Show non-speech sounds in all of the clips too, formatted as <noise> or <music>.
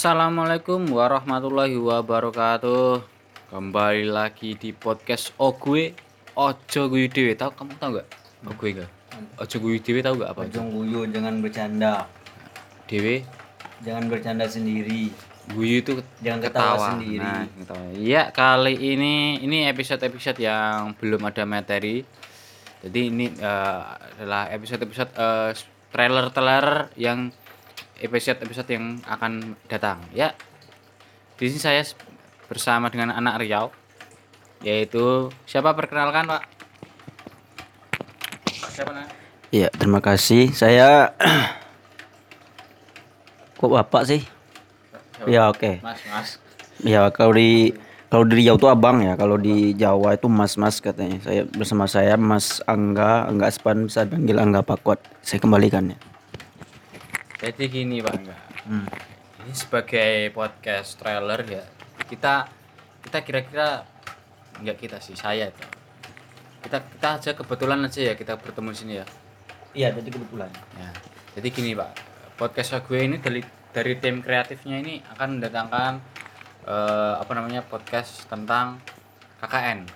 Assalamualaikum warahmatullahi wabarakatuh. Kembali lagi di podcast Ogue Ojo Guyu Dewe. Tahu kamu tahu nggak? Ogue nggak? Ojo Guyu Dewe tahu nggak apa? Ujung guyu jangan bercanda. Dewe Jangan bercanda sendiri. guyu itu Jangan ketawa sendiri. Nah, ketawa. Iya, kali ini ini episode-episode yang belum ada materi. Jadi ini eh, adalah episode-episode eh, trailer-trailer yang episode-episode yang akan datang. Ya. Di sini saya bersama dengan anak Riau yaitu siapa perkenalkan, Pak? Siapa namanya? Iya, terima kasih. Saya <clears throat> kok bapak sih? Ya oke. Mas, Mas. Ya kalau di kalau di Riau tuh abang ya. Kalau di Jawa itu mas-mas katanya. Saya bersama saya Mas Angga, Angga Aspan bisa panggil Angga Pakot. Saya kembalikan ya. Jadi gini, Pak. Hmm. Ini sebagai podcast trailer ya. Kita kita kira-kira enggak kita sih, saya itu. Kita kita aja kebetulan aja ya kita bertemu di sini ya. Iya, jadi kebetulan. Ya. Jadi gini, Pak. Podcast gue ini dari dari tim kreatifnya ini akan mendatangkan eh, apa namanya podcast tentang KKN.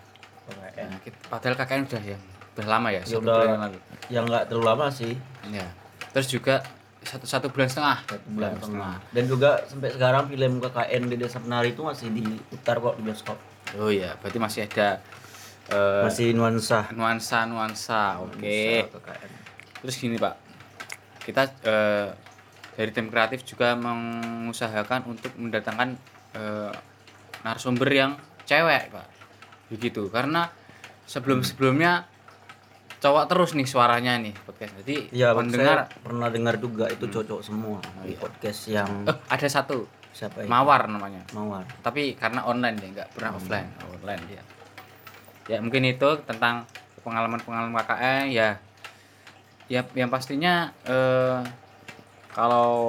Nah, kita- padahal KKN udah ya udah lama ya, Ya satu udah. bulan yang lalu. Ya nggak terlalu lama sih. Ya. Terus juga satu satu bulan setengah. Satu bulan setengah. Dan juga sampai sekarang film KKN di Desa Penari itu masih diputar kok di bioskop. Oh iya, berarti masih ada eh, Masih nuansa. nuansa nuansa oke KKN. terus gini pak kita eh, dari tim kreatif juga mengusahakan untuk mendatangkan eh, narasumber yang cewek pak begitu karena sebelum sebelumnya cowok terus nih suaranya nih podcast. Jadi Iya, mendengar saya pernah dengar juga itu cocok semua di podcast yang eh, ada satu. Siapa ya? mawar namanya. Mawar. tapi karena online dia nggak pernah offline. Online dia. Ya mungkin itu tentang pengalaman pengalaman KKN ya. Ya yang pastinya eh, kalau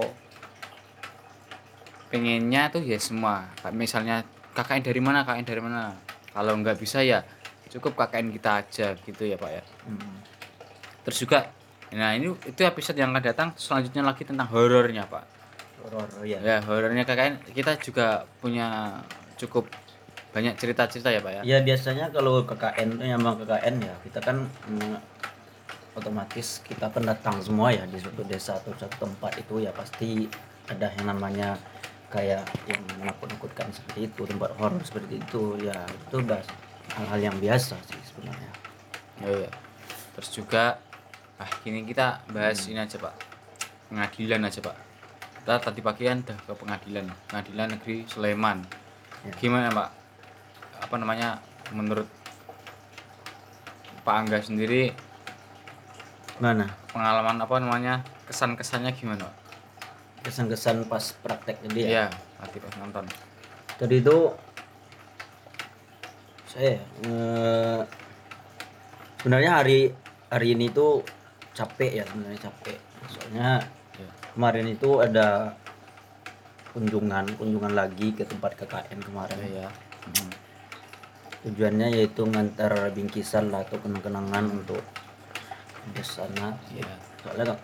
pengennya tuh ya semua. Misalnya KKN dari mana KKN dari mana. Kalau nggak bisa ya cukup KKN kita aja gitu ya pak ya Hmm. terus juga nah ini itu episode yang akan datang selanjutnya lagi tentang horornya pak Horor ya. Ya, horornya KKN kita juga punya cukup banyak cerita-cerita ya, Pak ya. Ya biasanya kalau KKN itu memang KKN ya kita kan mm, otomatis kita pendatang semua ya di suatu desa atau suatu tempat itu ya pasti ada yang namanya kayak yang menakut-nakutkan seperti itu tempat horor seperti itu ya itu udah hal-hal yang biasa sih sebenarnya. Oh, iya. Terus juga ah kini kita bahas ini aja, Pak. Pengadilan aja, Pak. Kita tadi pagi kan ke pengadilan, Pengadilan Negeri Sleman. Ya. Gimana, Pak? Apa namanya menurut Pak Angga sendiri Mana pengalaman apa namanya kesan-kesannya gimana, Pak? kesan-kesan pas praktek jadi ya? Iya, tadi pas nonton. Tadi itu saya eh, sebenarnya hari hari ini tuh capek ya sebenarnya capek. Soalnya Ya. kemarin itu ada kunjungan kunjungan lagi ke tempat KKN kemarin. Ya, ya. Hmm. Tujuannya yaitu ngantar bingkisan lah atau kenang-kenangan untuk di sana. Iya. Soalnya kan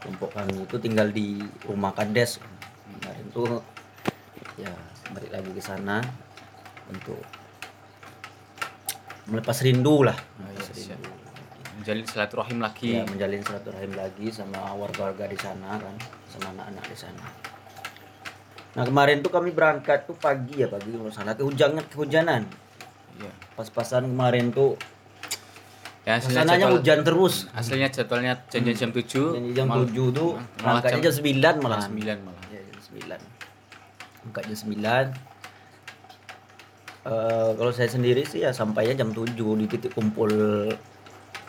kelompok kami itu tinggal di rumah kades. Kemarin tuh ya balik lagi ke sana untuk melepas rindu lah. Melepas iya, rindu. Menjalin silaturahim lagi. Ya, menjalin silaturahim lagi sama warga-warga di sana kan, sama anak-anak di sana. Nah kemarin tuh kami berangkat tuh pagi ya pagi kalau salah kehujanan kehujanan. Iya. Pas-pasan kemarin tuh Ya, jadwal- hujan terus. Aslinya jadwalnya janjian jam 7 Jadi jam 7 tuh malah berangkatnya jam 9 malah. 9 malah. Ya, jam 9. Berangkat jam 9. Eh, kalau saya sendiri sih ya sampainya jam 7 di titik kumpul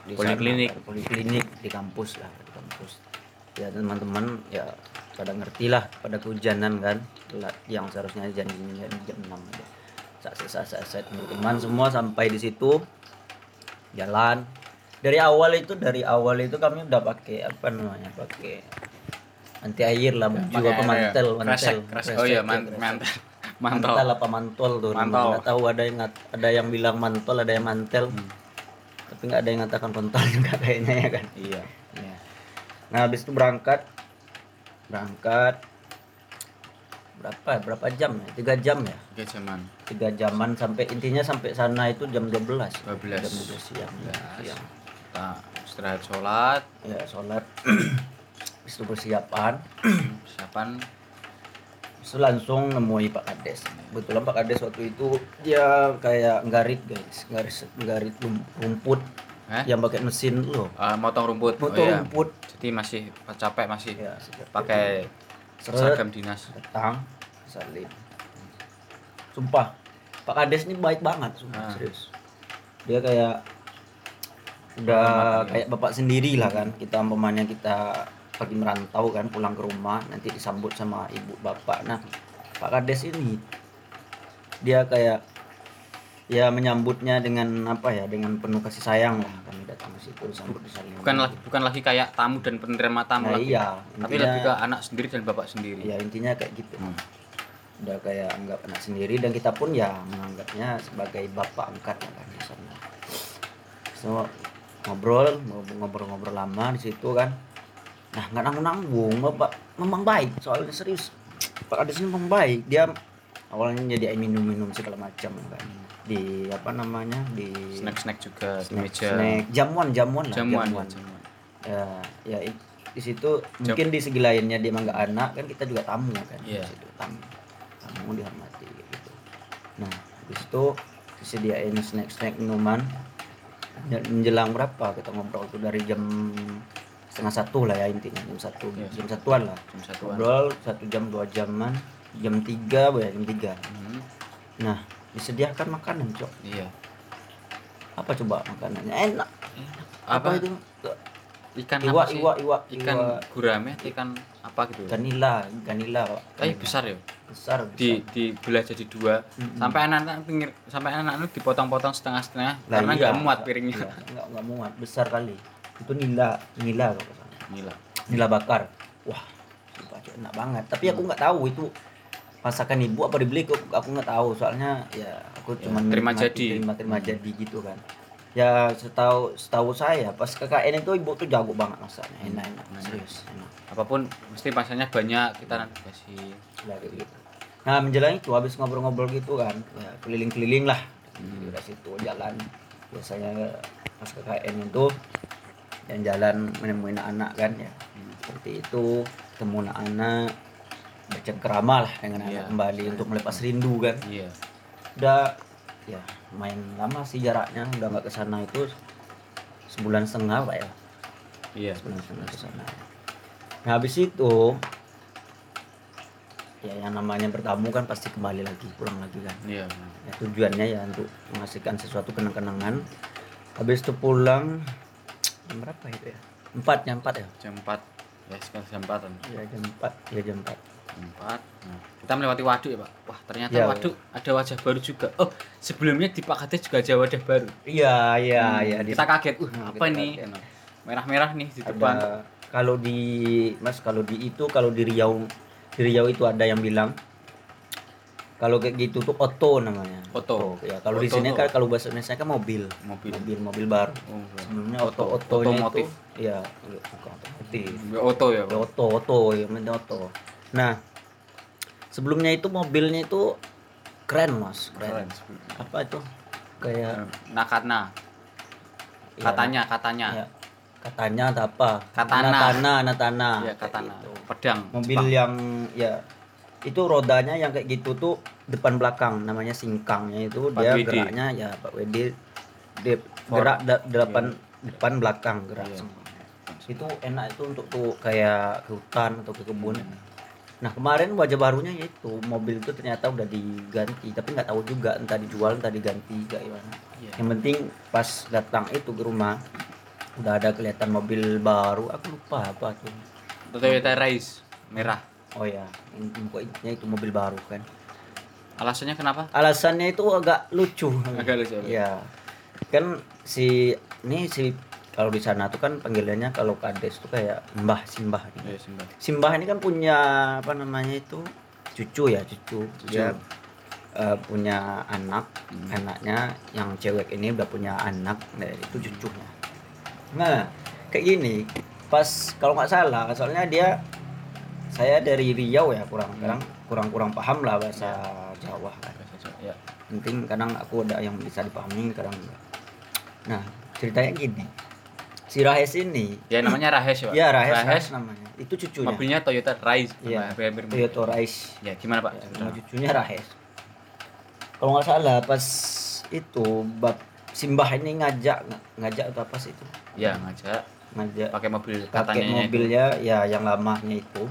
di sana, Poliklinik. kan, poliklinik di kampus lah di kampus. Ya teman-teman ya pada ngerti lah pada kehujanan kan. Telat yang seharusnya janjinya jam 6 aja. Saat saat saat saat teman semua sampai di situ jalan. Dari awal itu dari awal itu kami udah pakai apa namanya pakai anti air lah baju Pakai apa air ya. mantel. Kresek, mantel kresek. Oh iya, man- mantel. mantel apa mantol tuh Mantol. namanya. nggak tahu ada yang ada yang bilang mantol ada yang mantel Hmm. tapi nggak ada yang ngatakan kontol juga <laughs> kayaknya ya kan Iya. Iya. nah habis itu berangkat berangkat berapa ya? berapa jam ya tiga jam ya tiga jaman tiga jaman sampai intinya sampai sana itu jam 12 12. jam 12 siang ya, siang kita istirahat sholat ya sholat <clears throat> itu persiapan <clears throat> persiapan langsung nemui Pak Kades. Kebetulan Pak Kades waktu itu dia kayak nggarit guys. Nggarit nggarit rum- rumput eh yang pakai mesin loh. Ah, motong rumput. Foto oh, iya. rumput. Jadi masih capek masih ya pakai seragam dinas. datang salib. Sumpah Pak Kades ini baik banget sumpah Ah. serius. Dia kayak udah ya. kayak bapak sendiri lah kan kita umpamanya kita pergi merantau kan pulang ke rumah nanti disambut sama ibu bapak. Nah Pak Kades ini dia kayak ya menyambutnya dengan apa ya dengan penuh kasih sayang lah. Kami datang ke situ disambut disalim bukan lagi bukan lagi kayak tamu dan penerima tamu nah, lagi. iya tapi intinya- lebih ke anak sendiri dan bapak sendiri. Ya intinya kayak gitu. Hmm. udah kayak anggap anak sendiri dan kita pun ya menganggapnya sebagai bapak angkat ya kan di sana. So ngobrol ngobrol-ngobrol lama di situ kan nah nggak nanggung nanggung bapak. Memang baik soalnya serius. Pak Ades ini memang baik. Dia awalnya nyediain minum-minum segala macam kan. Di apa namanya di snack snack juga di snack, meja. snack. jamuan jamuan lah jamuan jamuan. jamuan. Ya ya di situ mungkin di segi lainnya dia emang nggak anak kan kita juga tamu kan. Iya. di situ tamu tamu dihormati gitu. Nah habis itu disediain snack snack minuman menjelang berapa kita ngobrol tuh? Dari jam setengah satu lah ya intinya jam satu. Iya. jam satuan lah. Jam satuan. Ngobrol satu jam dua jaman. Jam tiga ya jam tiga. Hmm, nah disediakan makanan cok. Iya. Apa coba makanannya? Enak. Apa, apa, itu? Ikan iwa apa sih? iwa iwa ikan iwa gurame ikan apa gitu ganila ganila Pak. tapi besar ya? Besar di dibelah jadi dua. Mm-mm. sampai anak-anak pinggir sampai anak-anak dipotong-potong setengah-setengah Lah karena iya. nggak muat piringnya. Iya, nggak muat. Besar kali itu nila nila kalau nggak salah. Gila. nila bakar wah sumpah enak banget tapi aku nggak tahu itu masakan ibu apa dibeli aku aku nggak tahu soalnya ya aku Ya, cuma terima menikmati, jadi. terima terima Hmm. jadi gitu kan ya setahu setahu saya pas KKN itu ibu tuh jago banget masaknya enak enak Enak. serius enak apa pun mesti masanya banyak kita nanti kasih kayak gitu nah menjelang itu habis ngobrol-ngobrol gitu kan ya keliling-keliling lah Hmm. dari situ jalan biasanya pas KKN itu yang jalan menemuin anak kan ya. Seperti itu ketemu anak bercengkerama lah dengan Iya. anak kembali untuk melepas rindu kan. Iya. Udah ya main lama sih jaraknya udah nggak ke sana itu sebulan setengah pak ya. Iya. Sebulan setengah ke sana. Nah habis itu ya yang namanya bertamu kan pasti kembali lagi pulang lagi kan. Iya. Ya, tujuannya ya untuk menghasilkan sesuatu kenang-kenangan. Habis itu pulang berapa itu ya? Empat jam empat ya? Jam 4 ya sekitar jam 4 ya jam empat. Ya jam empat. Jam 4 nah, kita melewati waduk ya pak? Wah ternyata Ya. waduk ada wajah baru juga. Oh sebelumnya di Pak Kades juga ada wajah baru. Iya iya Hmm, iya di- kita kaget. Uh Hmm, apa ini? kaget. merah-merah nih di depan. ada kalau di mas kalau di itu kalau di Riau di Riau itu ada yang bilang kalau kayak gitu tuh oto namanya. Oto. ya kalau di Oto sini kan kalau bahasa Indonesia kan mobil. Mobil. Mobil mobil baru oh, sebelumnya Oto. oto otonya Otomotif. itu ya bukan otomotif. Ya, oto ya Ya, oto oto ya oto nah sebelumnya itu mobilnya itu keren mas. Keren, Keren. apa itu? Kayak nakatna. Ya, katanya katanya. Ya, katanya atau apa? Katana. natana natana ya katana. Gitu. pedang. Mobil yang ya itu rodanya yang kayak gitu tuh depan belakang namanya singkangnya itu Pak dia WD. geraknya ya Pak WD dia gerak da- delapan depan belakang gerak Iya. semua itu enak itu untuk tuh kayak ke hutan atau ke kebun. Nah kemarin wajah barunya yaitu mobil itu ternyata udah diganti tapi nggak tahu juga entah dijual entah diganti kayak gimana. Iya. yang penting pas datang itu ke rumah udah ada kelihatan mobil baru aku lupa apa tuh Toyota Rise merah Oh ya, in- pokoknya itu mobil baru kan. alasannya kenapa Alasannya itu agak lucu. agak lucu ya Ya, kan si ini si kalau di sana tuh kan panggilannya kalau kades tuh kayak mbah simbah. Iya, Simbah. Simbah ini kan punya apa namanya itu cucu ya cucu. Dia eh, punya anak, Hmm. anaknya yang cewek ini udah punya anak, nah itu cucunya. Nah, kayak gini, pas kalau nggak salah, soalnya dia saya dari Riau ya kurang kurang kurang kurang paham lah bahasa Jawa kan ya. Penting kadang aku ada yang bisa dipahami kadang enggak. Nah ceritanya gini. Si Rahes ini <clears throat> ya namanya Rahes ya Pak? ya Rahes, Rahes Rahes. namanya. Itu cucunya. Mobilnya Toyota Rise hampir mirip. Toyota Rise. Ya gimana Pak? Ya, nama cucunya Rahes. Kalau nggak salah pas itu bab Simbah ini ngajak ngajak atau apa sih itu? Ya ngajak. Ngajak. Pakai mobil pakai katanya itu. mobilnya ya yang lamanya itu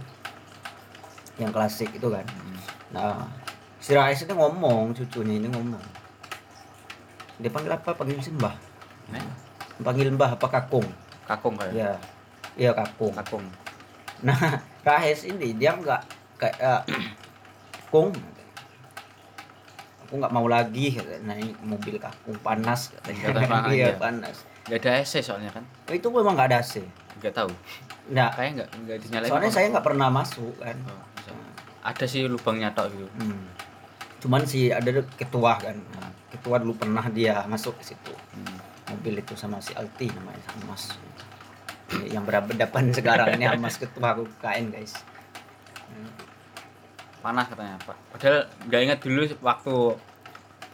yang klasik itu kan. Hmm. nah si Rais itu ngomong cucunya ini ngomong. Dia panggil apa? Panggil Simbah. Nah, panggil Mbah apa Kakung? Kakung kayak ya? Iya. Kakung. Kakung. Nah <laughs> Rahes ini dia nggak kayak <clears throat> Kung aku nggak mau lagi naik mobil Kakung panas Kata katanya <laughs> iya ya. panas. Nggak ada AC soalnya kan? Itu memang nggak ada AC nggak tahu. Nah kayak nggak nggak dinyalain soalnya saya nggak pernah masuk kan. Oh. Ada sih lubangnya tok gitu Hmm. Cuman si ada ketua kan. Ketua dulu pernah dia masuk ke situ. Hmm. Mobil itu sama si Alti namanya Hamas. Yang berhadapan <laughs> sekarang ini Hamas ketua UKN guys. panas katanya Pak padahal nggak ingat dulu waktu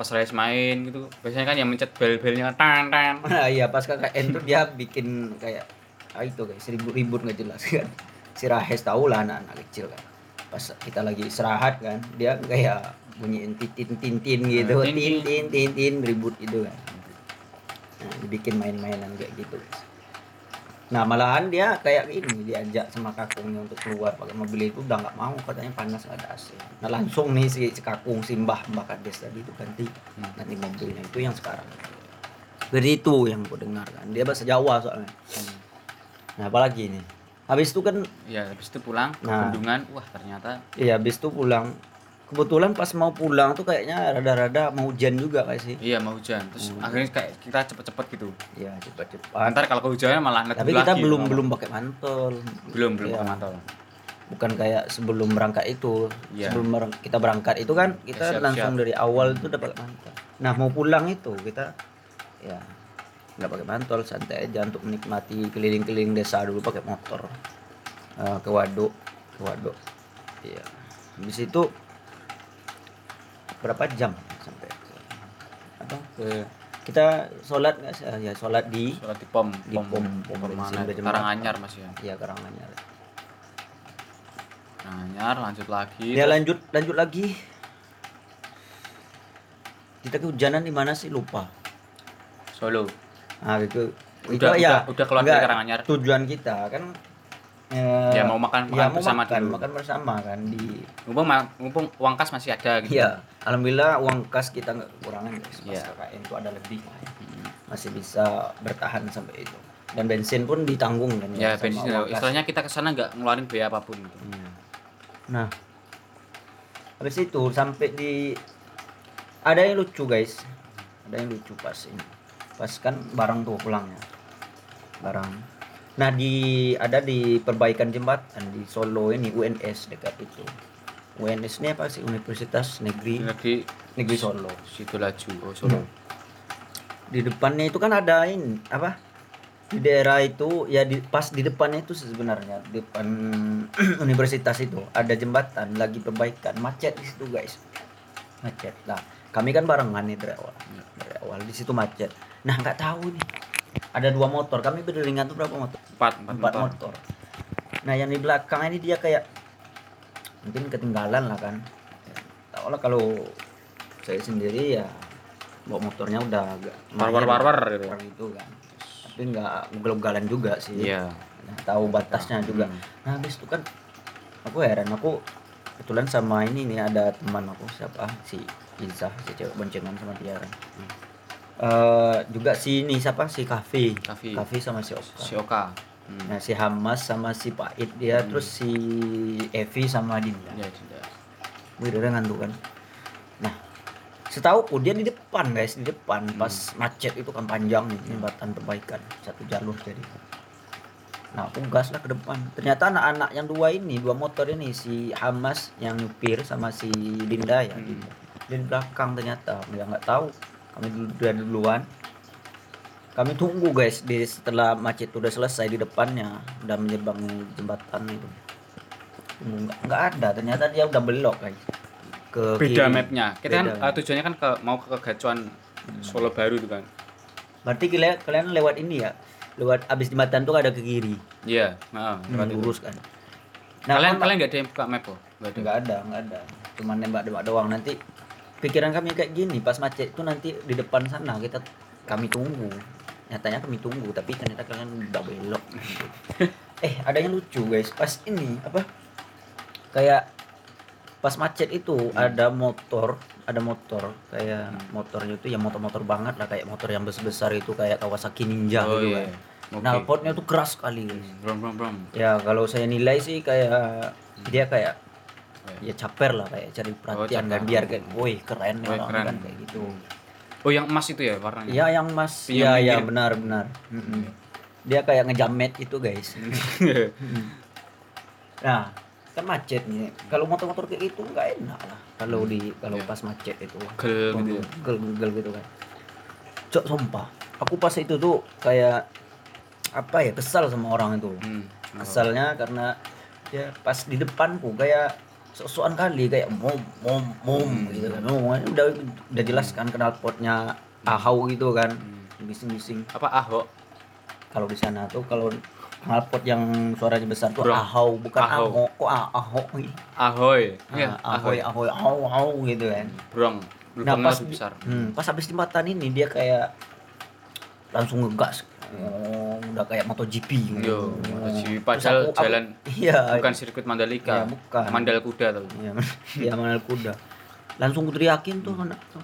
pas race main gitu biasanya kan yang mencet bel-belnya tan tan Nah, <laughs> iya pas KKN tuh dia bikin kayak ah, itu guys ribut-ribut nggak jelas <laughs> kan. Si Rahes tahu lah anak-anak kecil kan. Pas kita lagi istirahat kan, dia kayak bunyiin titin tintin gitu, Nah, tin tin, tin tin tin ribut gitu kan. Nah, dibikin main-mainan kayak gitu. Nah malahan dia kayak gini diajak sama kakungnya untuk keluar pakai mobil itu udah nggak mau katanya panas ada AC. Nah langsung nih si, si kakung si mbah mbah kades tadi itu ganti Hmm. ganti mobilnya itu yang sekarang. Jadi itu yang gue dengar kan dia bahasa Jawa soalnya. Hmm. Nah apalagi nih habis itu kan ya habis itu pulang ke Nah. bendungan wah ternyata iya habis itu pulang kebetulan pas mau pulang tuh kayaknya rada-rada mau hujan juga kayak sih. iya mau hujan terus Hmm. akhirnya kayak kita cepet-cepet gitu Iya cepat-cepat. ntar kalau kehujanan malah Tapi kita lagi, belum belum pakai mantel. belum belum Iya. pakai mantel bukan kayak sebelum berangkat itu Iya. sebelum kita berangkat itu kan kita siap-siap. langsung dari awal itu dapat mantel nah mau pulang itu kita ya nggak pakai mantel santai aja untuk menikmati keliling-keliling desa dulu pakai motor. Eh, ke waduk ke waduk iya. Habis itu berapa jam sampai? Ke apa? Ke kita sholat nggak sih? Ah, ya sholat di sholat di pom Di pom- pom. Pom bensin mana udah jam Karanganyar masih ya? Ya Karanganyar. Karanganyar lanjut lagi Ya lanjut lanjut lagi. Kita kehujanan di mana sih? Lupa. Solo Nah, itu Udah- itu ya udah- udah keluar dari Karanganyar. Tujuan kita kan eh, Ya, mau makan- ya, makan mau bersama makan, dulu. makan bersama kan di mumpung mumpung uang kas masih ada gitu Iya, alhamdulillah uang kas kita nggak kekurangan guys. Pas. KKN itu ada lebih. Masih bisa bertahan sampai itu. Dan bensin pun ditanggung kan ya sama bensin istilahnya kita ke sana nggak ngeluarin biaya apa pun gitu Iya. Nah, habis itu sampai di ada yang lucu guys, ada yang lucu pas ini, pas kan barang tuh pulangnya, barang. Nah di ada di perbaikan jembatan di Solo ini UNS dekat itu. UNS ini apa sih Universitas Negeri negeri Negeri Solo. situ laju oh Solo Di depannya itu kan ada ini apa? Di daerah itu ya di pas di depannya itu sebenarnya depan <clears throat> universitas itu ada jembatan lagi perbaikan macet di situ guys macet lah kami kan barengan nih dari awal. Dari awal di situ macet. Nah nggak tahu nih. Ada dua motor. Kami beriringan tuh berapa motor? Empat empat, empat motor. motor. Nah yang di belakang ini dia kayak mungkin ketinggalan lah kan. Tahu lah kalau saya sendiri ya bawa motornya udah agak War-war mahir, war-war gitu. war gitu kan. Tapi nggak ugal-ugalan juga sih. Iya. Nah, tahu batasnya juga. Hmm. nah habis itu kan aku heran aku kebetulan sama ini nih ada teman aku siapa? Si Iza si cewek boncengan sama dia kan Eh, juga si ini siapa si Kafe Kafi Kafe sama si Oka si Oka hmm. Nah, si Hamas sama si Pait dia Hmm. terus si Evi sama Dinda. ya tidak Wih, udah ngantuk kan. Nah, setahu dia di depan guys, di depan Hmm. pas macet itu kan panjang nih jembatan perbaikan satu jalur jadi. Nah, aku gas lah ke depan. Ternyata anak-anak yang dua ini, dua motor ini si Hamas yang nyupir sama si Dinda ya. Hmm. Dinda. Dia di belakang ternyata, dia nggak tahu. Kami dulu duluan. Kami tunggu guys. Di setelah macet udah selesai di depannya. Udah menyeberang jembatan itu. nggak ada. Ternyata dia udah belok guys. Ke beda kiri. mapnya. Kita kan Beda. eh, tujuannya kan ke mau ke gacuan Solo baru itu kan. Berarti kalian kalian lewat ini ya? Lewat abis jembatan tuh ada ke kiri? Iya. Heeh, Hmm, lewat itu. lurus kan? Kalian kan- kalian nggak ada yang buka map kok nggak ada. Nggak ada nggak ada. Cuma nembak-nembak doang. Nanti pikiran kami kayak gini pas macet itu nanti di depan sana kita kami tunggu. Nyatanya kami tunggu tapi ternyata kalian udah belok. <laughs> Eh ada yang lucu guys. Pas ini apa? Kayak pas macet itu ada motor ada motor. Kayak motornya itu ya motor-motor banget lah kayak motor yang besar-besar itu kayak Kawasaki Ninja oh gitu iya. kan. Oke. knalpotnya tuh keras sekali guys. Brom brom brom ya kalau saya nilai sih kayak dia kayak ya. Caper lah kayak cari perhatian caper. kan biar kayak woi keren nih orang keren. kan kayak gitu. Oh yang emas itu ya warnanya? Ya yang mas Yang ya ya benar benar. Mm-mm. dia kayak ngejamet itu guys. <laughs> Nah kan macet nih. Kalau motor-motor kayak itu nggak enak lah. Kalau di kalau Iya. pas macet itu. Gel gitu ya. gel gel gitu kan. Cok sumpah. Aku pas itu tuh kayak apa ya kesal sama orang itu. Hmm. Asalnya karena ya pas di depanku kayak sosokan kali kayak mom mom mom Hmm. gitu kan. Oh, udah udah jelas kan kenal potnya ahau gitu kan. Hmm. Bising-bising. apa ahok Kalau di sana tuh kalau knalpot yang suaranya besar tuh Bro. ahau bukan Ahau. kok ah, ahoy iya Ah, ahoy ahoy ahau ahau gitu kan brong nah pas besar hmm, pas habis jembatan ini dia kayak langsung ngegas oh, udah kayak MotoGP Yo, Oh. MotoGP. Padahal jalan iya bukan sirkuit Mandalika Iya, bukan. Mandal kuda tuh Iya, <laughs> iya mana kuda. Langsung ku teriakin tuh anak tuh.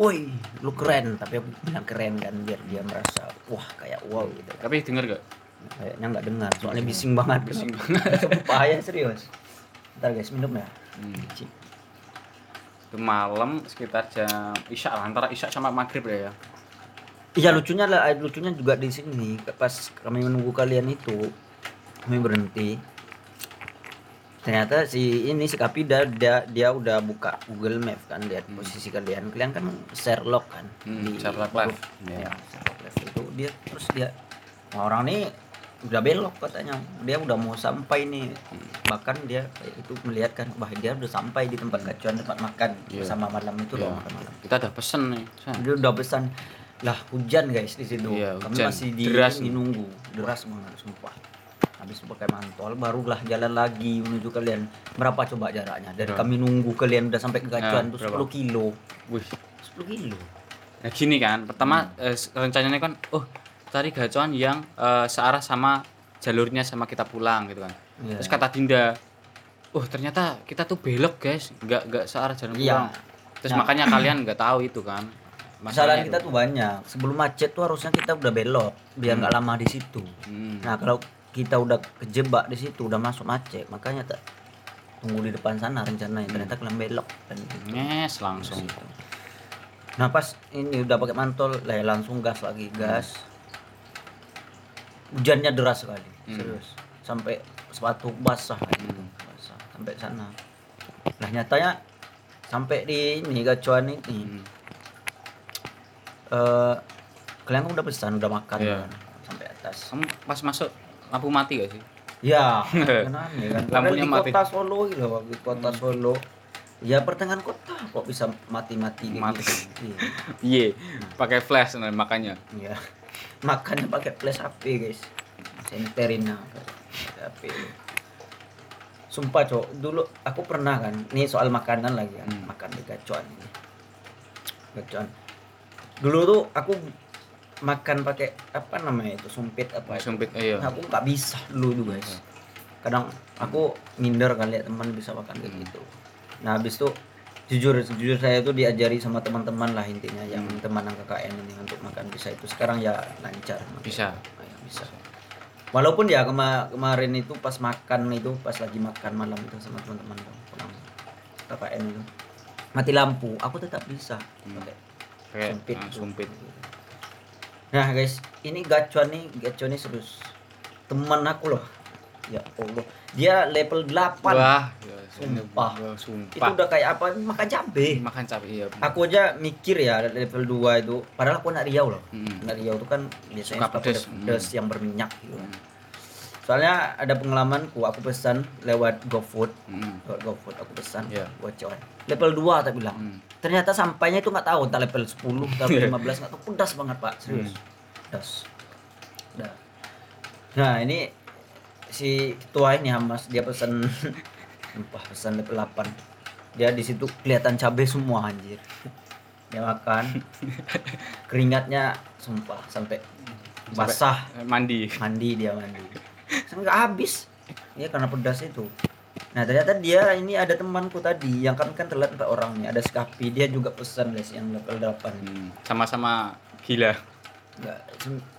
Woi, lu keren, tapi aku bilang keren kan biar dia merasa wah kayak wow gitu. kan. tapi denger gak Kayaknya nggak dengar, soalnya bising banget. Bising <laughs> Bahaya serius. Ntar guys, minum ya. Hmm. Cik. itu malam sekitar jam isya lah, antara isya sama maghrib ya Iya lucunya lah, eh, lucunya juga di sini pas kami menunggu kalian itu kami berhenti. Ternyata si ini si Kapida dia dia udah buka Google Map kan lihat posisi kalian. Kalian kan Sherlock kan Hmm, Sherlock Live. Ya, Sherlock Live itu dia terus dia "Wah, orang ini udah belok katanya. Dia udah mau sampai nih. Bahkan dia itu melihat kan wah dia udah sampai di tempat gacuan tempat makan Iya. sama malam itu Iya. loh makan malam. kita udah pesen nih. Dia udah pesan lah hujan guys di situ. Iya, Kami hujan. masih di Deras ini nunggu. Deras banget sumpah. Habis pakai mantol barulah jalan lagi menuju kalian. Berapa coba jaraknya? Dari Berapa? kami nunggu kalian udah sampai ke gacuan Nah, tuh berapa? 10 kilo. wih 10 kilo. nah gini kan pertama Hmm. eh, rencananya kan oh cari gacuan yang eh, searah sama jalurnya sama kita pulang gitu kan Iya. terus kata Dinda oh ternyata kita tuh belok guys nggak nggak searah jalan Iya. pulang terus Nah. makanya kalian nggak tahu itu kan Masalahnya kita tuh banyak. Sebelum macet tuh harusnya kita udah belok biar nggak lama di situ. Hmm. Nah, kalau kita udah kejebak di situ udah masuk macet, makanya tak tunggu di depan sana rencananya. Ternyata kalian belok dan gitu. Nges langsung Nah pas ini udah pakai mantol, lah ya langsung gas lagi gas. Hujannya deras sekali, Hmm. serius. Sampai sepatu basah gitu, basah sampai sana. Nah nyatanya sampai di ini gacuan ini, Hmm. Eh kalian kan udah pesan, udah makan Iya. kan, sampai atas. kamu pas masuk lampu mati gak sih Ya, <laughs> kan aneh kan. Padahal Lampunya di mati. kota Solo gitu loh, di kota Solo. Ya pertengahan kota kok bisa mati-mati kayak Mati. gitu. <laughs> Iya. pakai flash nah, makanya Iya. Makannya pakai flash HP, guys. Senterin nah, pakai HP. Sumpah, Cok. Dulu aku pernah kan, ini soal makanan lagi kan, Hmm. makan di gacuan ini. Gacuan. Dulu tuh aku makan pakai apa namanya itu sumpit apa itu. sumpit iya Aku nggak bisa dulu tuh, guys. Kadang aku minder kali ya teman bisa makan kayak Hmm. gitu. Nah, habis itu jujur jujur saya tuh diajari sama teman-teman lah intinya yang Hmm. teman yang KKN ini untuk makan bisa itu sekarang ya lancar bisa Ah, ya, bisa walaupun ya kema- kemarin itu pas makan itu pas lagi makan malam itu sama teman-teman tuh, pulang KKN itu mati lampu aku tetap bisa Hmm. pakai kayak sumpit ah, tuh. sumpit nah guys ini gacuan nih gacuan nih serius teman aku loh ya Allah dia level 8 wah ya, Sumpah. Itu sumpah udah kayak apa makan cabe makan cabai iya aku aja mikir ya level 2 itu padahal aku anak Riau loh Hmm. anak Riau itu kan biasanya Suka pedes. pedes, pedes yang berminyak gitu. Hmm. Soalnya ada pengalamanku aku pesan lewat GoFood. Hmm. lewat GoFood aku pesan Iya. bocor level 2 tak bilang. Hmm. ternyata sampainya itu nggak tahu entah level 10 entah level <laughs> 15 nggak tahu. Pedas banget pak. Serius. Pedas. Dah. nah ini si ketua ini Hamas dia pesan <laughs> Sumpah pesan level 8 dia di situ kelihatan cabai semua anjir. Dia makan. <laughs> Keringatnya sumpah sampai basah. Mandi. mandi dia mandi Sampai nggak habis ya karena pedas itu nah ternyata dia ini ada temanku tadi yang kan kan telat empat orang nih ada Skapi dia juga pesan guys yang level 8 Hmm. Sama-sama gila. Nggak,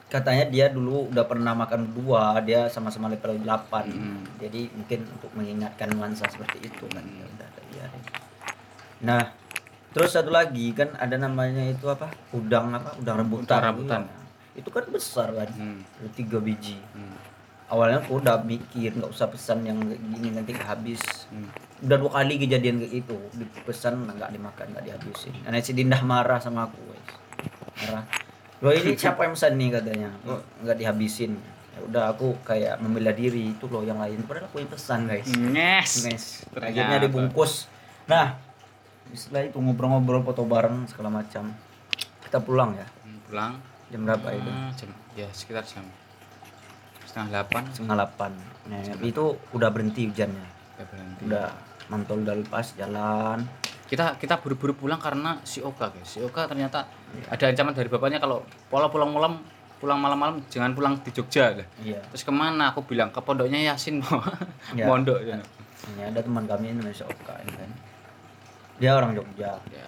katanya dia dulu udah pernah makan dua dia sama-sama level 8 Hmm. jadi mungkin untuk mengingatkan nuansa seperti itu kan ya udah nah terus satu lagi kan ada namanya itu apa udang apa udang rebutan Udang rambutan. Iya. itu kan besar kan Hmm. ada tiga biji Hmm. Awalnya aku udah mikir nggak usah pesan yang gini nanti habis Hmm. udah dua kali kejadian kayak itu dipesan nggak dimakan nggak dihabisin. Nah si Dinda marah sama aku guys marah. Loh ini siapa yang pesan nih katanya? Nggak dihabisin. Ya udah aku kayak membela diri itu loh yang lain. Padahal aku yang pesan guys. Yes. guys Ternyata. akhirnya dibungkus. Nah setelah itu ngobrol-ngobrol foto bareng segala macam. Kita pulang ya? Hmm, Pulang. jam berapa itu? Hmm, jam ya sekitar jam setengah delapan. Setengah delapan. Nah itu udah berhenti hujannya. Ya berhenti. udah mantol udah lepas jalan. Kita kita buru-buru pulang karena si Oka guys. Si Oka ternyata Iya. ada ancaman dari bapaknya kalau pola pulang malam pulang malam-malam jangan pulang di Jogja lah. iya. Terus ke mana? Aku bilang ke pondoknya Yasin <laughs> mau Ya. mondok ya. ini ada teman kami namanya Oka ini kan. Dia orang Jogja. Ya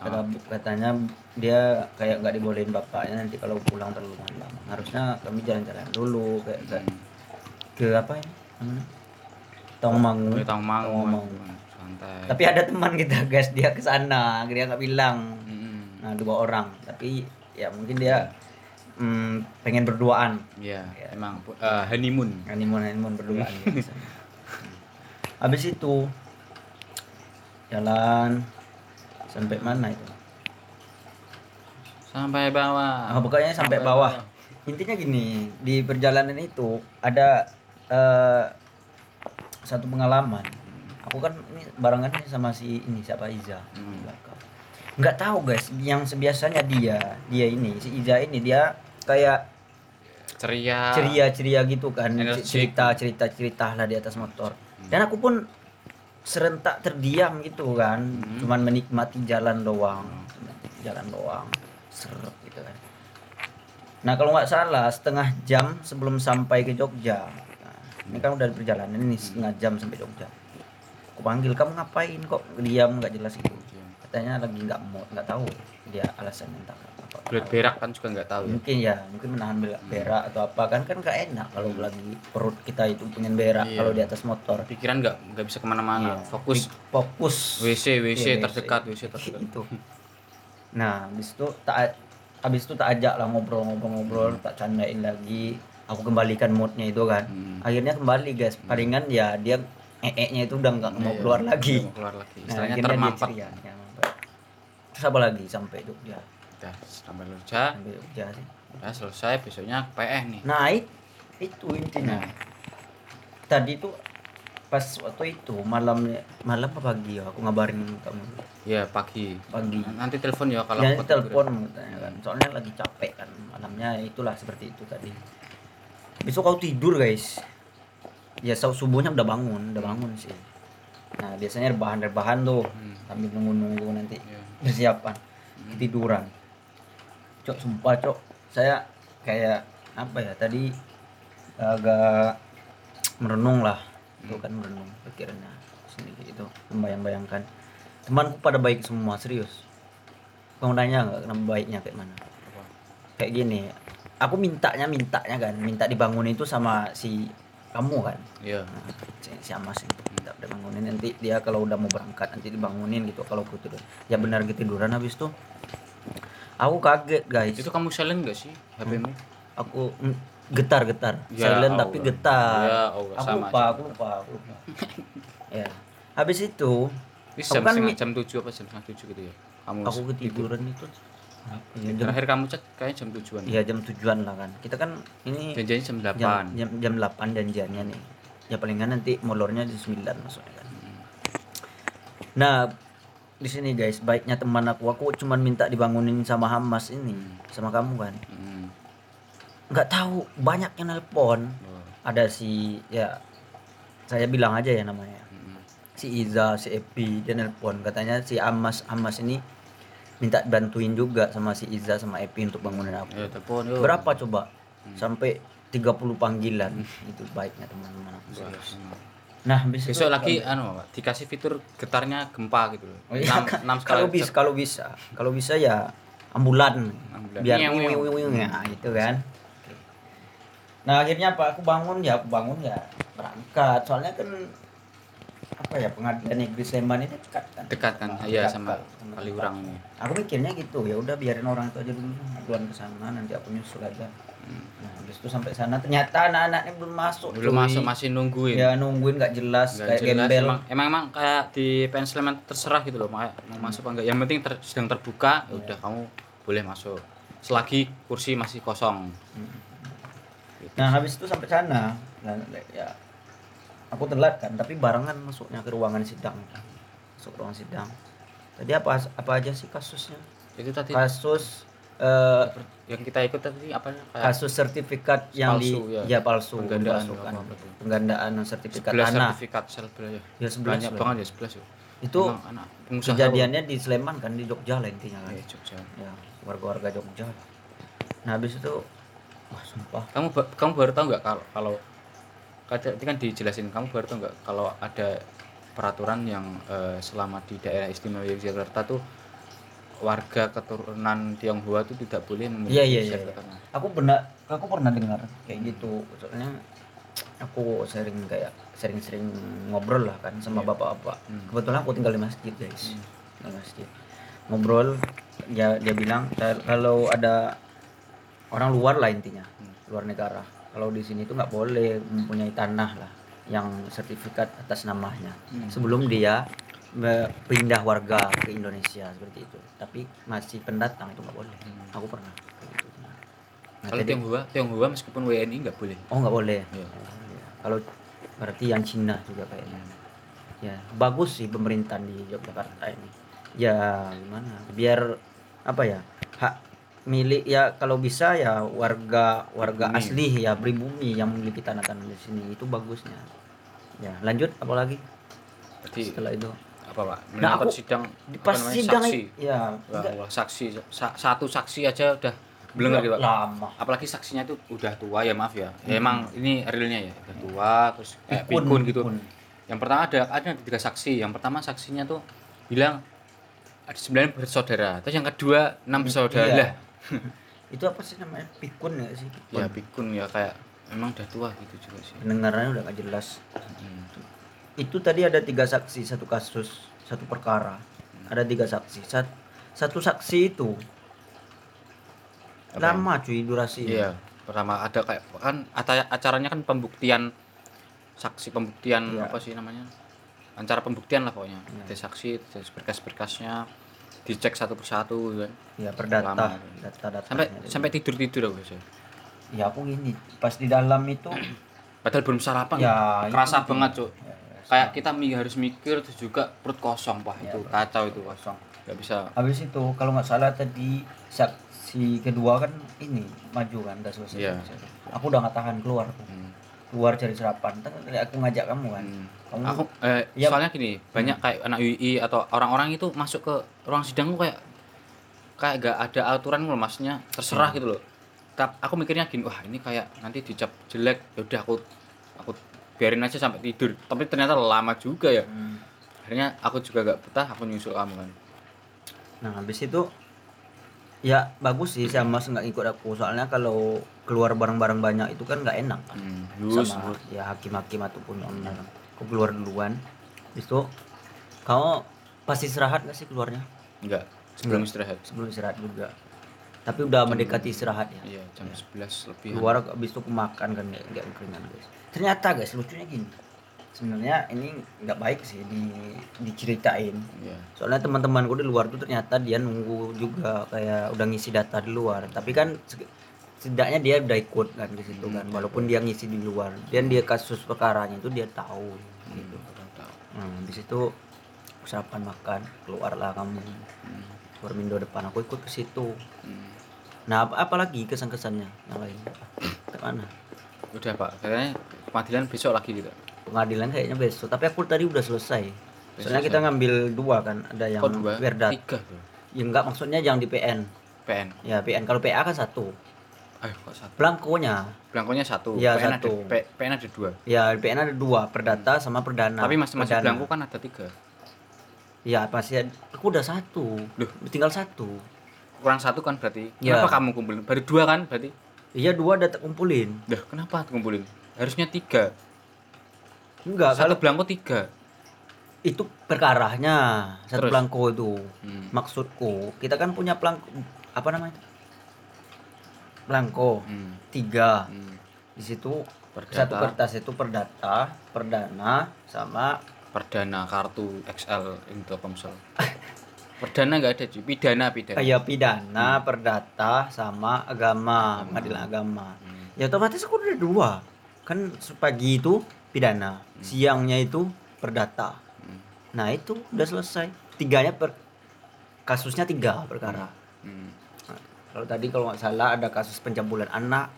Sama katanya dia kayak nggak dibolehin bapaknya nanti kalau pulang terlalu malam harusnya kami jalan-jalan dulu kayak ke, Hmm. ke apa ini namanya Tongmangu mau Tongmangu. santai tapi ada teman kita guys dia ke sana dia nggak bilang Mm-mm. nah dua orang tapi ya mungkin dia mm, pengen berduaan Iya, Ya. emang eh, honeymoon. honeymoon honeymoon berduaan <laughs> habis itu jalan sampai mana itu Sampai bawah. Ah, pokoknya sampai bawah. Intinya gini, di perjalanan itu ada eh, satu pengalaman. Aku kan ini barengan nih sama si ini siapa Iza Hmm. Nggak tahu guys, yang sebiasanya dia, dia ini si Iza ini dia kayak Ceria. ceria-ceria gitu kan, cerita cerita cerita lah di atas motor. Dan aku pun serentak terdiam gitu kan, Hmm. cuman menikmati jalan doang, jalan doang, seret gitu kan. Nah kalau nggak salah setengah jam sebelum sampai ke Jogja, nah, ini kan udah perjalanan ini setengah jam sampai Jogja. Aku panggil kamu ngapain kok diam nggak jelas gitu. Katanya lagi nggak mau, nggak tahu dia alasannya entah Belut berak kan juga nggak tahu ya. Mungkin ya, mungkin menahan bel- berak atau apa kan kan nggak enak kalau lagi perut kita itu pengen berak Iya. kalau di atas motor. Pikiran nggak nggak bisa ke mana-mana. Iya. Fokus fokus WC WC Iya, terdekat WC terdekat. itu. Nah, habis itu tak habis itu tak ajak lah ngobrol-ngobrol-ngobrol, tak candain lagi. Aku kembalikan moodnya itu kan. Hmm. Akhirnya kembali guys. Palingan ya dia ee-nya itu udah nggak mau Iya, keluar nggak lagi. mau keluar lagi. Nah, Istilahnya dia ceria, ya, mampet. Terus apa lagi sampai Jogja? Udah sampai Jogja. Sampai Jogja sih. Udah selesai besoknya PE nih. Nah, it- itu intinya. Nah, Tadi tuh pas waktu itu malam malam apa pagi ya aku ngabarin kamu ya pagi. pagi. Nanti telepon ya kalau aku tidur. telepon katanya kan. Soalnya lagi capek kan malamnya itulah seperti itu tadi. Besok kau tidur guys. Ya subuhnya udah bangun, udah bangun sih. Nah biasanya rebahan-rebahan tuh Hmm. sambil nunggu-nunggu nanti Iya. persiapan tiduran. Cok sumpah cok, saya kayak apa ya tadi agak merenung lah, itu kan merenung pikirannya sendiri itu membayang-bayangkan temanku pada baik semua serius. Kamu nanya nggak kenapa baiknya kayak mana? Kayak gini, aku mintanya mintanya kan, minta dibangun itu sama si kamu kan, Iya. Nah, si, si Amas itu minta dibangunin nanti dia kalau udah mau berangkat nanti dibangunin gitu kalau aku tidur. Ya benar ketiduran habis tuh. Aku kaget guys. Itu kamu silent gak sih HP-mu? aku mm, getar-getar. Ya silent tapi Allah. getar. Ya Allah, aku sama lupa aku lupa aku lupa. <laughs> Ya. Habis itu Ini Aku jam kan setengah jam 7 apa jam setengah 7 gitu ya. Kamu aku tidur. ketiduran itu. Iya, jam, terakhir kamu cek kayaknya jam tujuan. Iya jam tujuan lah kan. Kita kan ini janjiannya jam delapan. jam, jam 8 janjiannya nih. Ya palingan nanti molornya di 9 maksudnya kan. Nah di sini guys. Baiknya teman aku. Aku cuman minta dibangunin sama Hamas ini sama kamu kan? Hmm. nggak tahu. Banyak yang nelpon. Oh. ada si ya saya bilang aja ya namanya. Hmm. si Iza si Epi dia nelpon. Katanya si Amas Amas ini minta bantuin juga sama si Iza sama Epi untuk bangunin aku. Ya telepon yuk. Berapa coba? Sampai 30 panggilan. Itu baiknya teman-teman aku serius. Nah itu besok lagi anu Pak, dikasih fitur getarnya gempa gitu loh. Oh iya, enam, kan, enam kalau skala bisa kalau bisa. Kalau bisa ya ambulan. Ambulan. biar Nyew, wing, nyew. wing, wing, ya gitu kan. Nah akhirnya apa? Aku bangun ya aku bangun ya berangkat. Soalnya kan apa ya pengadilan negeri Sleman ini dekat kan? Dekat kan? Iya Dekat sama kan, Kaliurang ini. Aku mikirnya gitu ya udah biarin orang itu aja dulu duluan ke sana nanti aku nyusul aja. Nah habis itu sampai sana. Ternyata anak-anaknya belum masuk belum cuy. masuk masih nungguin. Ya nungguin nggak jelas Nggak kayak jelas, gembel. Emang, emang emang kayak di Sleman terserah gitu loh mau, mau masuk apa enggak yang penting ter- sedang terbuka ya udah kamu boleh masuk. Selagi kursi masih kosong. Gitu. Nah habis itu sampai sana, nah, ya aku telat kan, tapi barengan masuknya ke ruangan sidang, masuk ruangan sidang. Tadi apa apa aja sih kasusnya? itu tadi Kasus eh, yang kita ikut tadi apa? Kasus sertifikat yang Palsu, di ya. ya palsu Penggandaan penggandaan sertifikat sebelas tanah sertifikat sel belah ya. Ya sebelas banyak banget ya sebelas ya. Itu Emang anak kejadiannya di Sleman kan di Jogja lah intinya kan. Eh, Jogja. ya warga-warga Jogja nah habis itu wah sumpah. Kamu kamu baru tahu nggak kalau kalau tadi kan dijelasin kamu baru tahu nggak kalau ada peraturan yang eh, selama di daerah istimewa Yogyakarta tuh warga keturunan Tionghoa tuh tidak boleh memiliki Iya, iya, iya, sertifikat tanah. aku pernah aku pernah dengar kayak gitu. Soalnya aku sering kayak sering-sering ngobrol lah kan sama bapak-bapak. Hmm. kebetulan aku tinggal di masjid guys. Di masjid. Ngobrol ya dia bilang "Kal- kalau ada orang luar lah intinya Hmm. luar negara. Kalau di sini tuh nggak boleh mempunyai tanah lah yang sertifikat atas namanya. Hmm. sebelum dia pindah warga ke Indonesia seperti itu. Tapi masih pendatang itu nggak boleh. Aku pernah gitu. Nah, Hmm. kalau jadi- Tionghoa Tionghoa meskipun WNI nggak boleh. Oh nggak boleh. Iya. kalau berarti yang Cina juga kayaknya. Ya bagus sih pemerintahan di Yogyakarta ini. Ya gimana? Biar apa ya hak milik ya kalau bisa ya warga warga Pribumi. asli ya pribumi yang memiliki tanah-tanah di sini. Itu bagusnya. Ya lanjut apalagi berarti setelah itu apa pak? Nah, menonton aku sidang pas namanya, sidang saksi? ya Wah, enggak, wah, saksi Sa- satu saksi aja udah belum lagi pak. Lama. Apalagi saksinya itu udah tua ya maaf ya, ya emang ini realnya ya udah tua terus kayak Pikun, pikun, gitu. pikun. yang pertama ada ada tiga saksi. Yang pertama saksinya tuh bilang ada sembilan bersaudara. Terus yang kedua enam bersaudara Iya. lah <laughs> itu apa sih namanya? Pikun ya sih? Pikun. ya pikun ya kayak memang udah tua gitu juga sih. Pendengarannya udah gak jelas. Hmm. Itu tadi ada tiga saksi satu kasus satu perkara. Ada tiga saksi. Sat- satu saksi itu Apa lama cuy durasi iya pertama ada kayak kan acara acaranya kan pembuktian saksi pembuktian Iya. apa sih namanya? Acara pembuktian lah pokoknya. Ada saksi ada berkas-berkasnya dicek satu persatu gitu kan. Ya perdata Lama. data data sampai sampai tidur tidur aku sih ya aku gini pas di dalam itu <clears throat> padahal belum sarapan. Ya, kerasa itu. banget cuk. ya, ya, kayak kita harus mikir terus juga perut kosong pak Ya, itu perut kacau itu kosong nggak bisa habis itu kalau nggak salah tadi saksi kedua kan ini maju kan udah selesai Iya. aku udah nggak tahan keluar aku. Hmm. keluar cari sarapan Ntar aku ngajak kamu kan Hmm. kamu aku eh, Ya. soalnya gini banyak kayak anak UI atau orang-orang itu masuk ke ruang sidang kayak kayak gak ada aturan loh maksudnya terserah Hmm. gitu loh aku mikirnya gini wah ini kayak nanti dicap jelek ya udah aku aku biarin aja sampai tidur tapi ternyata lama juga ya Hmm. akhirnya aku juga gak betah aku nyusul kamu kan Nah habis itu ya bagus sih sama Mas nggak ikut aku soalnya kalau keluar barang-barang banyak itu kan nggak enak kan hmm. Sama lus. ya hakim-hakim ataupun owner. Aku keluar duluan. Itu kamu pasti istirahat nggak sih keluarnya enggak sebelum istirahat sebelum istirahat juga. Tapi udah mendekati istirahat ya. iya jam 11 lebih Keluar habis itu makan kan nggak nggak keringan guys. Ternyata guys lucunya gini. sebenarnya ini nggak baik sih di diceritain. Ya soalnya teman-temanku di luar tuh ternyata dia nunggu juga kayak udah ngisi data di luar. Tapi kan se- setidaknya dia udah ikut kan di situ kan walaupun dia ngisi di luar. Dan dia kasus perkaranya itu dia tahu gitu. Nah, habis itu usapan makan keluarlah kamu Warmindo depan aku ikut ke situ. Hmm. nah apa apalagi kesan-kesannya? Yang lain ke mana? Udah pak. Kayaknya pengadilan besok lagi gitu. Pengadilan kayaknya besok tapi aku tadi udah selesai. Udah soalnya kita ngambil dua kan ada yang dua? Verdat tiga ya enggak maksudnya yang di PN PN ya PN kalau PA kan satu. Ayo kok satu? Blankonya belangkonya satu. Iya, PN satu. ada P- PN ada dua? Ya PN ada dua perdata sama perdana. Tapi masing-masing Perdana. belangko kan ada tiga ya masih ada, aku udah satu Loh. tinggal satu kurang satu kan berarti Ya. kenapa kamu kumpulin baru dua kan berarti iya dua udah kumpulin Dah, kenapa kumpulin harusnya tiga enggak satu kalau belangko tiga itu perkaranya satu Terus? belangko itu Hmm. maksudku kita kan punya pelangko apa namanya belangko Hmm. tiga Hmm. di situ Perdata. satu kertas itu perdata perdana sama perdana kartu XL untuk Telkomsel. Perdana nggak ada cuy pidana pidana. Kayak pidana perdata sama agama pengadilan agama. Hmm. ya otomatis aku udah dua. Kan pagi itu pidana siangnya itu perdata. Hmm. nah itu udah selesai. Tiganya per kasusnya tiga perkara. Hmm. Nah, kalau tadi kalau nggak salah ada kasus pencabulan anak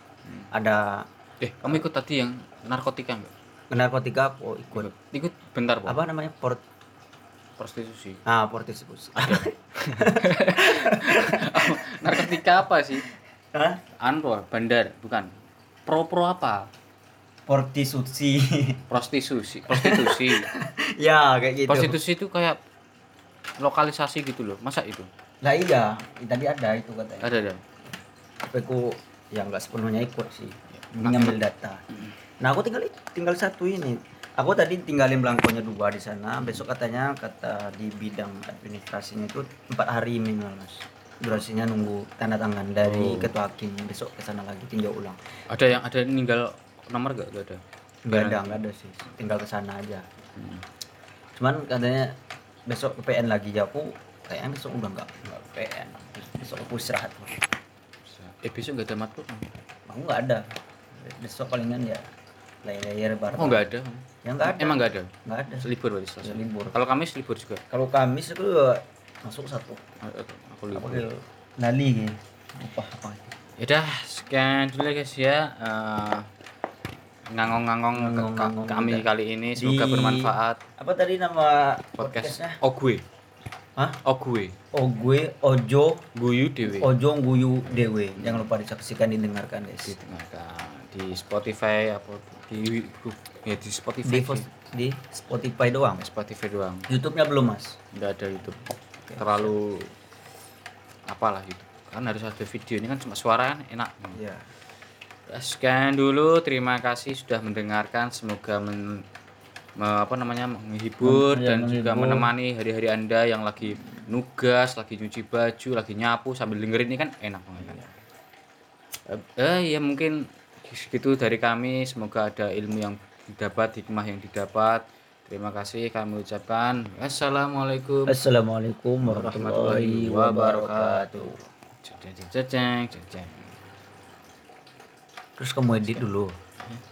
ada eh kamu ikut tadi yang narkotika nggak narkotika aku ikut. Ikut bentar po apa namanya? Port prostitusi. Ah portisipus <laughs> narkotika apa sih? Hah? anu bandar bukan. Pro pro apa? Portisusi prostitusi prostitusi. <laughs> Ya kayak gitu. Prostitusi itu kayak lokalisasi gitu loh. Masa itu? Lah iya. Tadi ada itu katanya. Ada ada. Tapi aku ya nggak sepenuhnya ikut sih. Ya, ngambil data nah aku tinggal tinggal satu ini. Aku tadi tinggalin belangkonya dua di sana. Besok katanya kata di bidang administrasinya itu empat hari minimal mas. Durasinya nunggu tanda tangan dari Oh. ketua hakim. Besok ke sana lagi tinjau ulang. Ada yang ada ninggal nomor gak? Gak ada? Nggak ada nggak ada sih. Tinggal ke sana aja. Cuman katanya besok ke PN lagi. Ya aku kayaknya besok udah nggak PN besok aku istirahat eh besok gak ada matkul? Aku nggak ada. Besok palingan ya layar-layar bareng oh nggak ada. Ya nggak ada. emang nggak ada? Nggak ada. Libur berarti selasa? Libur. Kalau Kamis libur juga? Kalau Kamis itu juga masuk satu. Ah, aku apa libur gitu Nali gitu apa apa Yaudah, sekian dulu ya guys ya. Eh, ngangong-ngangong ke- kami kali ini. Semoga Di- bermanfaat. apa tadi nama podcast podcastnya? Ogwe. Hah? Ogwe. Ogwe Ojo. Guyu Dewi. Ojo Guyu Dewe jangan lupa disaksikan didengarkan guys. Didengarkan di Spotify apa di ya di Spotify. di, sih. di Spotify doang Spotify doang. YouTube-nya belum mas Nggak ada YouTube. Terlalu apalah gitu. Kan harus ada video ini kan cuma suara kan enak. ya Ya, Sekian dulu, terima kasih sudah mendengarkan. Semoga men, me- apa namanya menghibur Ya, dan juga menghibur. menemani hari-hari anda yang lagi nugas, lagi nyuci baju, lagi nyapu sambil dengerin ini kan enak banget kan. Eh, eh, ya mungkin segitu dari kami. Semoga ada ilmu yang didapat, hikmah yang didapat. Terima kasih kami ucapkan. Assalamualaikum Assalamualaikum warahmatullahi wabarakatuh Ceceng, ceceng, ceceng. terus kamu edit dulu